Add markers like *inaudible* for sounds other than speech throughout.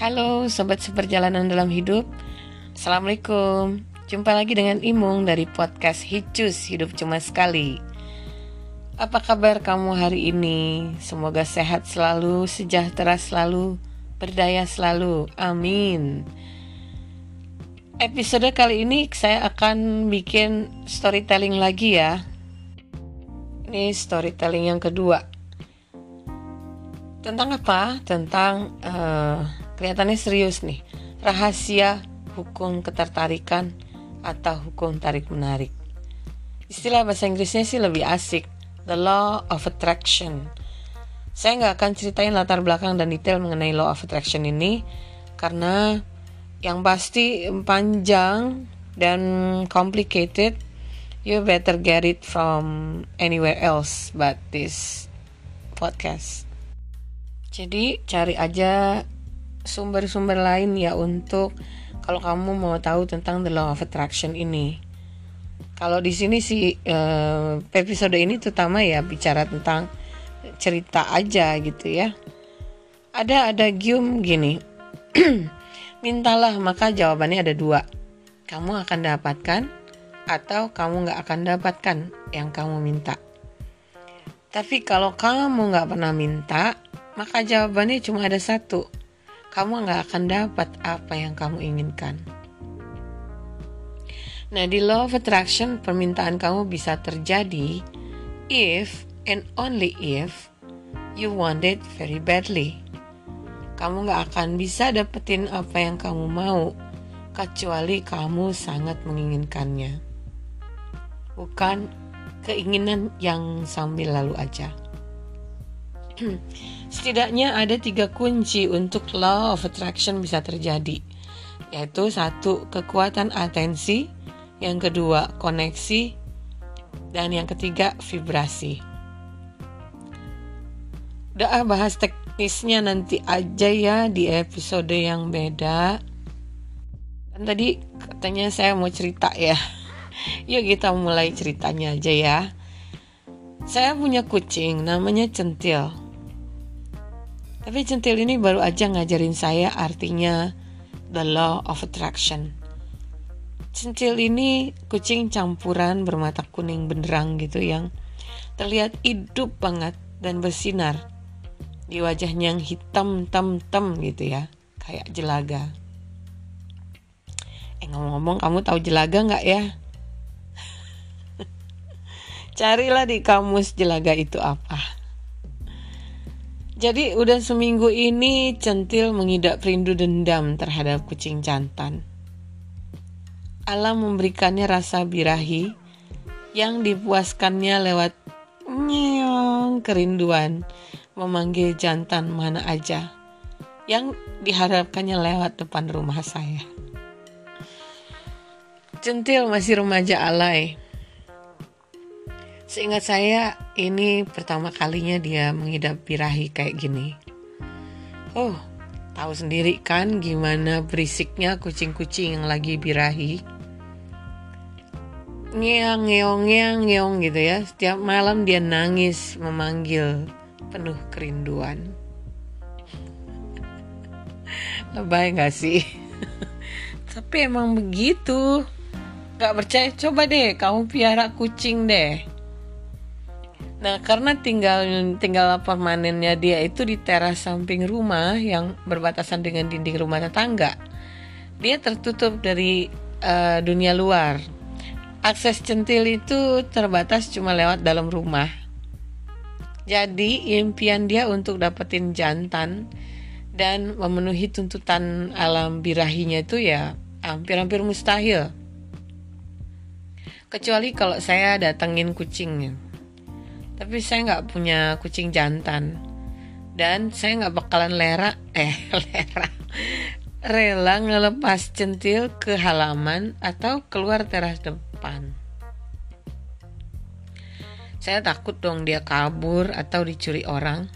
Halo sobat seperjalanan dalam hidup. Assalamualaikum. Jumpa lagi dengan Imung dari podcast Hicus Hidup Cuma Sekali. Apa kabar kamu hari ini? Semoga sehat selalu, sejahtera selalu, berdaya selalu. Amin. Episode kali ini saya akan bikin storytelling lagi ya. Ini storytelling yang kedua. Tentang apa? Tentang uh, kelihatannya serius nih. Rahasia hukum ketertarikan atau hukum tarik menarik. Istilah bahasa Inggrisnya sih lebih asik. The Law of Attraction. Saya nggak akan ceritain latar belakang dan detail mengenai Law of Attraction ini karena yang pasti panjang dan complicated. You better get it from anywhere else but this podcast. Jadi cari aja sumber-sumber lain ya untuk kalau kamu mau tahu tentang the law of attraction ini. Kalau di sini sih uh, episode ini terutama ya bicara tentang cerita aja gitu ya. Ada ada gium gini. *clears throat* Mintalah maka jawabannya ada dua. Kamu akan dapatkan atau kamu nggak akan dapatkan yang kamu minta. Tapi kalau kamu nggak pernah minta, maka jawabannya cuma ada satu kamu nggak akan dapat apa yang kamu inginkan. Nah, di law of attraction, permintaan kamu bisa terjadi if and only if you want it very badly. Kamu nggak akan bisa dapetin apa yang kamu mau kecuali kamu sangat menginginkannya. Bukan keinginan yang sambil lalu aja. *clears throat* Setidaknya ada tiga kunci untuk law of attraction bisa terjadi, yaitu satu kekuatan atensi, yang kedua koneksi, dan yang ketiga vibrasi. Udah ah, bahas teknisnya nanti aja ya di episode yang beda. Kan tadi katanya saya mau cerita ya. *laughs* Yuk kita mulai ceritanya aja ya. Saya punya kucing namanya Centil. Tapi centil ini baru aja ngajarin saya artinya the law of attraction. Centil ini kucing campuran bermata kuning benderang gitu yang terlihat hidup banget dan bersinar. Di wajahnya yang hitam tem tem gitu ya, kayak jelaga. Eh ngomong-ngomong kamu tahu jelaga nggak ya? *laughs* Carilah di kamus jelaga itu apa. Jadi udah seminggu ini Centil mengidap rindu dendam terhadap kucing jantan. Alam memberikannya rasa birahi yang dipuaskannya lewat nyong kerinduan memanggil jantan mana aja yang diharapkannya lewat depan rumah saya. Centil masih remaja alay Seingat saya ini pertama kalinya dia mengidap birahi kayak gini. Oh, tahu sendiri kan gimana berisiknya kucing-kucing yang lagi birahi. Ngeong, ngeong, ngeong, ngeong gitu ya. Setiap malam dia nangis memanggil penuh kerinduan. *laughs* Lebay gak sih? *laughs* Tapi emang begitu. Gak percaya coba deh kamu piara kucing deh Nah, karena tinggal tinggal permanennya dia itu di teras samping rumah yang berbatasan dengan dinding rumah tetangga. Dia tertutup dari uh, dunia luar. Akses centil itu terbatas cuma lewat dalam rumah. Jadi, impian dia untuk dapetin jantan dan memenuhi tuntutan alam birahinya itu ya hampir-hampir mustahil. Kecuali kalau saya datengin kucingnya tapi saya nggak punya kucing jantan. Dan saya nggak bakalan lera eh *laughs* lera. Rela ngelepas centil ke halaman atau keluar teras depan. Saya takut dong dia kabur atau dicuri orang.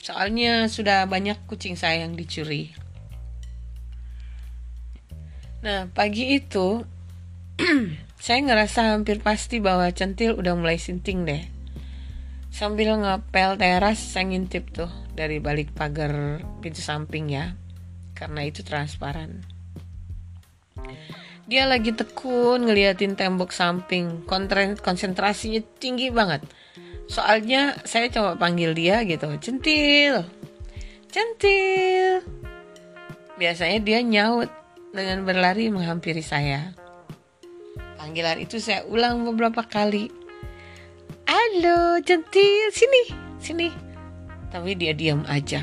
Soalnya sudah banyak kucing saya yang dicuri. Nah pagi itu *clears throat* saya ngerasa hampir pasti bahwa centil udah mulai sinting deh Sambil ngepel teras, saya ngintip tuh dari balik pagar pintu samping ya. karena itu transparan. Dia lagi tekun ngeliatin tembok samping, konsentrasinya tinggi banget. Soalnya saya coba panggil dia gitu, centil, centil. Biasanya dia nyaut dengan berlari menghampiri saya. Panggilan itu saya ulang beberapa kali. Halo, centil, sini, sini. Tapi dia diam aja.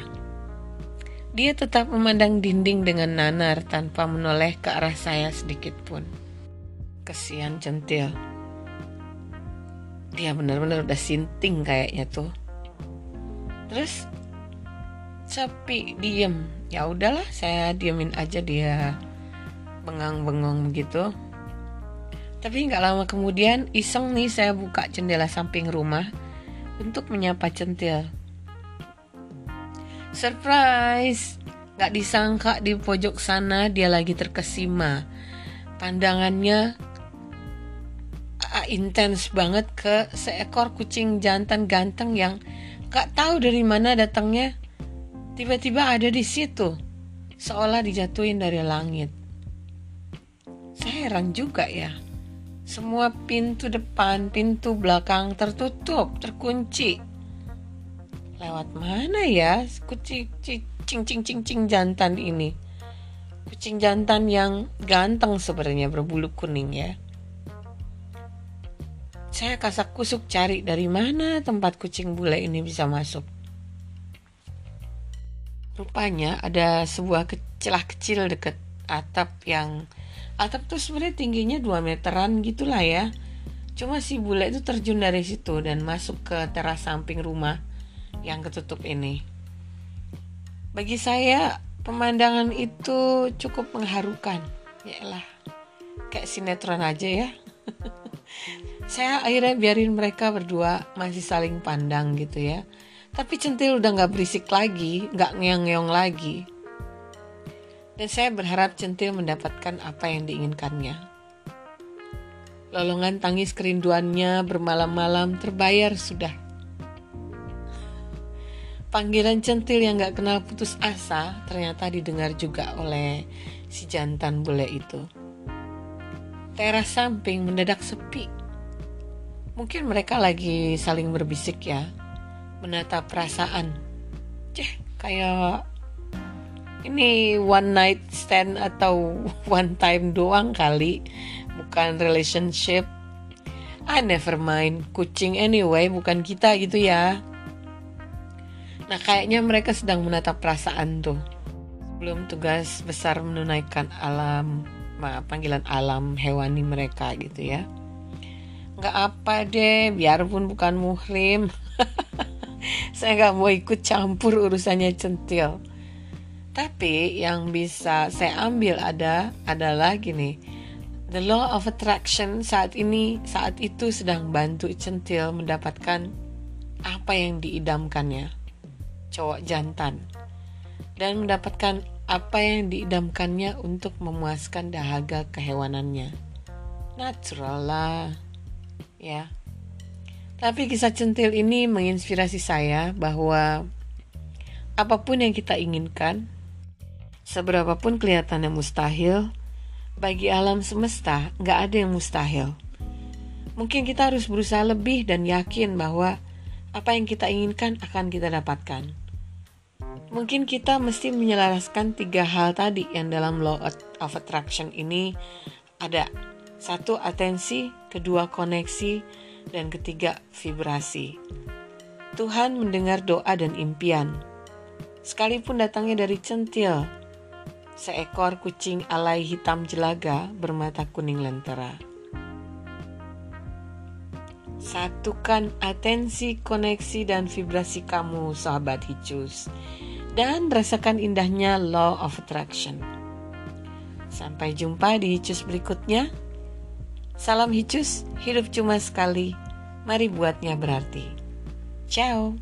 Dia tetap memandang dinding dengan nanar tanpa menoleh ke arah saya sedikit pun. Kesian centil. Dia benar-benar udah sinting kayaknya tuh. Terus sepi, diem. Ya udahlah, saya diemin aja dia bengang-bengong begitu. Tapi nggak lama kemudian iseng nih saya buka jendela samping rumah untuk menyapa centil. Surprise! Gak disangka di pojok sana dia lagi terkesima. Pandangannya uh, intens banget ke seekor kucing jantan ganteng yang gak tahu dari mana datangnya. Tiba-tiba ada di situ, seolah dijatuhin dari langit. Saya heran juga ya. Semua pintu depan, pintu belakang tertutup, terkunci. Lewat mana ya? Kucing cing cing cing jantan ini. Kucing jantan yang ganteng sebenarnya berbulu kuning ya. Saya kasak kusuk cari dari mana tempat kucing bule ini bisa masuk. Rupanya ada sebuah celah kecil deket atap yang atap tuh sebenarnya tingginya 2 meteran gitulah ya cuma si bule itu terjun dari situ dan masuk ke teras samping rumah yang ketutup ini. Bagi saya, pemandangan itu cukup mengharukan. Yaelah, kayak sinetron aja ya. *laughs* saya akhirnya biarin mereka berdua masih saling pandang gitu ya. Tapi centil udah gak berisik lagi, gak ngeong-ngeong lagi. Dan saya berharap centil mendapatkan apa yang diinginkannya. Lolongan tangis kerinduannya bermalam-malam terbayar sudah. Panggilan centil yang gak kenal putus asa ternyata didengar juga oleh si jantan bule itu. Teras samping mendadak sepi. Mungkin mereka lagi saling berbisik ya, menata perasaan. Ceh, kayak ini one night stand atau *laughs* one time doang kali, bukan relationship. Ah, never mind, kucing anyway, bukan kita gitu ya. Nah kayaknya mereka sedang menatap perasaan tuh. Belum tugas besar menunaikan alam Panggilan alam hewani mereka gitu ya. Gak apa deh biarpun bukan muhrim. *laughs* Saya gak mau ikut campur urusannya centil Tapi yang bisa saya ambil ada adalah gini The law of attraction saat ini, saat itu sedang bantu centil mendapatkan apa yang diidamkannya cowok jantan dan mendapatkan apa yang diidamkannya untuk memuaskan dahaga kehewanannya. Natural lah, ya. Tapi kisah centil ini menginspirasi saya bahwa apa pun yang kita inginkan, seberapapun kelihatannya mustahil, bagi alam semesta nggak ada yang mustahil. Mungkin kita harus berusaha lebih dan yakin bahwa apa yang kita inginkan akan kita dapatkan. Mungkin kita mesti menyelaraskan tiga hal tadi yang dalam law of attraction ini ada. Satu, atensi, kedua, koneksi, dan ketiga, vibrasi. Tuhan mendengar doa dan impian. Sekalipun datangnya dari centil, seekor kucing alai hitam jelaga bermata kuning lentera. Satukan atensi, koneksi, dan vibrasi kamu, sahabat hicus dan rasakan indahnya law of attraction. Sampai jumpa di Hicus berikutnya. Salam Hicus, hidup cuma sekali. Mari buatnya berarti. Ciao.